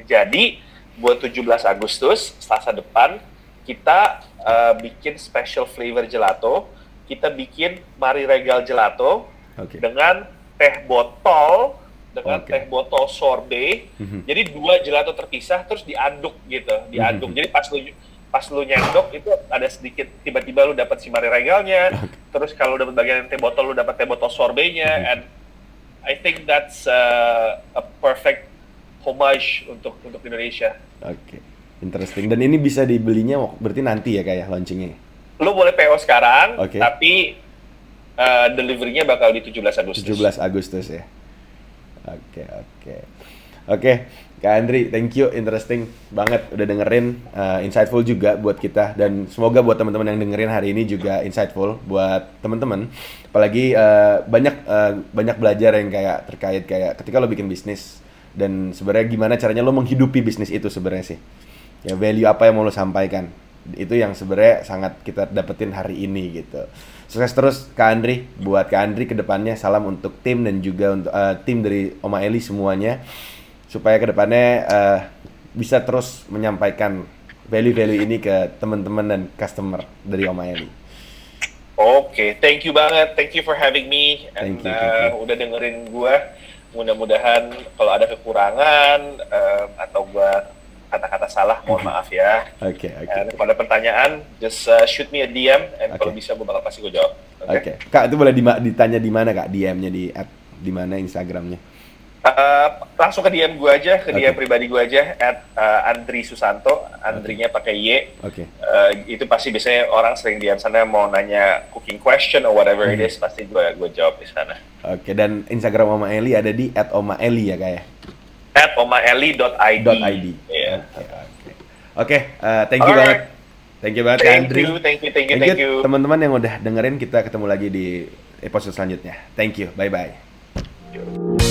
jadi buat 17 Agustus Selasa depan kita eh, bikin special flavor gelato kita bikin Mari Regal gelato Oke. dengan teh botol dengan Oke. teh botol sorbet Mhm. jadi dua gelato terpisah terus diaduk gitu diaduk Mhm. jadi pas lu pas lu nyendok itu ada sedikit tiba-tiba lu dapat si mari regalnya terus kalau dapat bagian teh botol lu dapat teh botol sorbetnya Mhm. and I think that's uh, a perfect homage untuk untuk Indonesia Oke. Interesting. Dan ini bisa dibelinya berarti nanti ya kayak launchingnya. lu boleh PO sekarang Oke. tapi uh, delivery-nya bakal di 17 Agustus 17 Agustus ya. Oke, oke. Oke, Kak Andri, thank you, interesting banget udah dengerin, uh, insightful juga buat kita dan semoga buat teman-teman yang dengerin hari ini juga insightful buat teman-teman. Apalagi uh, banyak uh, banyak belajar yang kayak terkait kayak ketika lo bikin bisnis dan sebenarnya gimana caranya lo menghidupi bisnis itu sebenarnya sih. Ya value apa yang mau lo sampaikan. Itu yang sebenarnya sangat kita dapetin hari ini gitu. Sukses terus Kak Andri, buat Kak Andri ke depannya salam untuk tim dan juga untuk eh, tim dari Oma Eli semuanya supaya ke depannya eh, bisa terus menyampaikan value-value ini ke teman-teman dan customer dari Oma Eli. Oke, thank you banget. Thank you for having me. And, Thank you, thank uh, udah dengerin gua. Mudah-mudahan kalau ada kekurangan um, atau gua kata-kata salah, mohon maaf ya. Oke, oke. And kalau ada pertanyaan, just uh, shoot me a DM, and kalau Oke. bisa gue bakal pasti gue jawab. Oke. Oke. Kak, itu boleh dima- ditanya di mana, Kak? DM-nya di app di mana Instagramnya? Uh, langsung ke DM gue aja, ke DM Oke. pribadi gue aja, at uh, Andri Susanto, Andrinya pakai Y. Oke. Uh, itu pasti biasanya orang sering DM sana mau nanya cooking question or whatever it Hmm. is, pasti gue gue jawab di sana. Oke, dan Instagram Oma Eli ada di @omaeli ya, Kak ya? At omaeli.id. .id. Iya. Oke, oke. Oke, eh, thank you banget. Thank you banget, Thank Andri. you, thank you, thank you, Thank thank you you. teman-teman yang udah dengerin kita ketemu lagi di episode selanjutnya. Thank you. Bye bye. Thank you.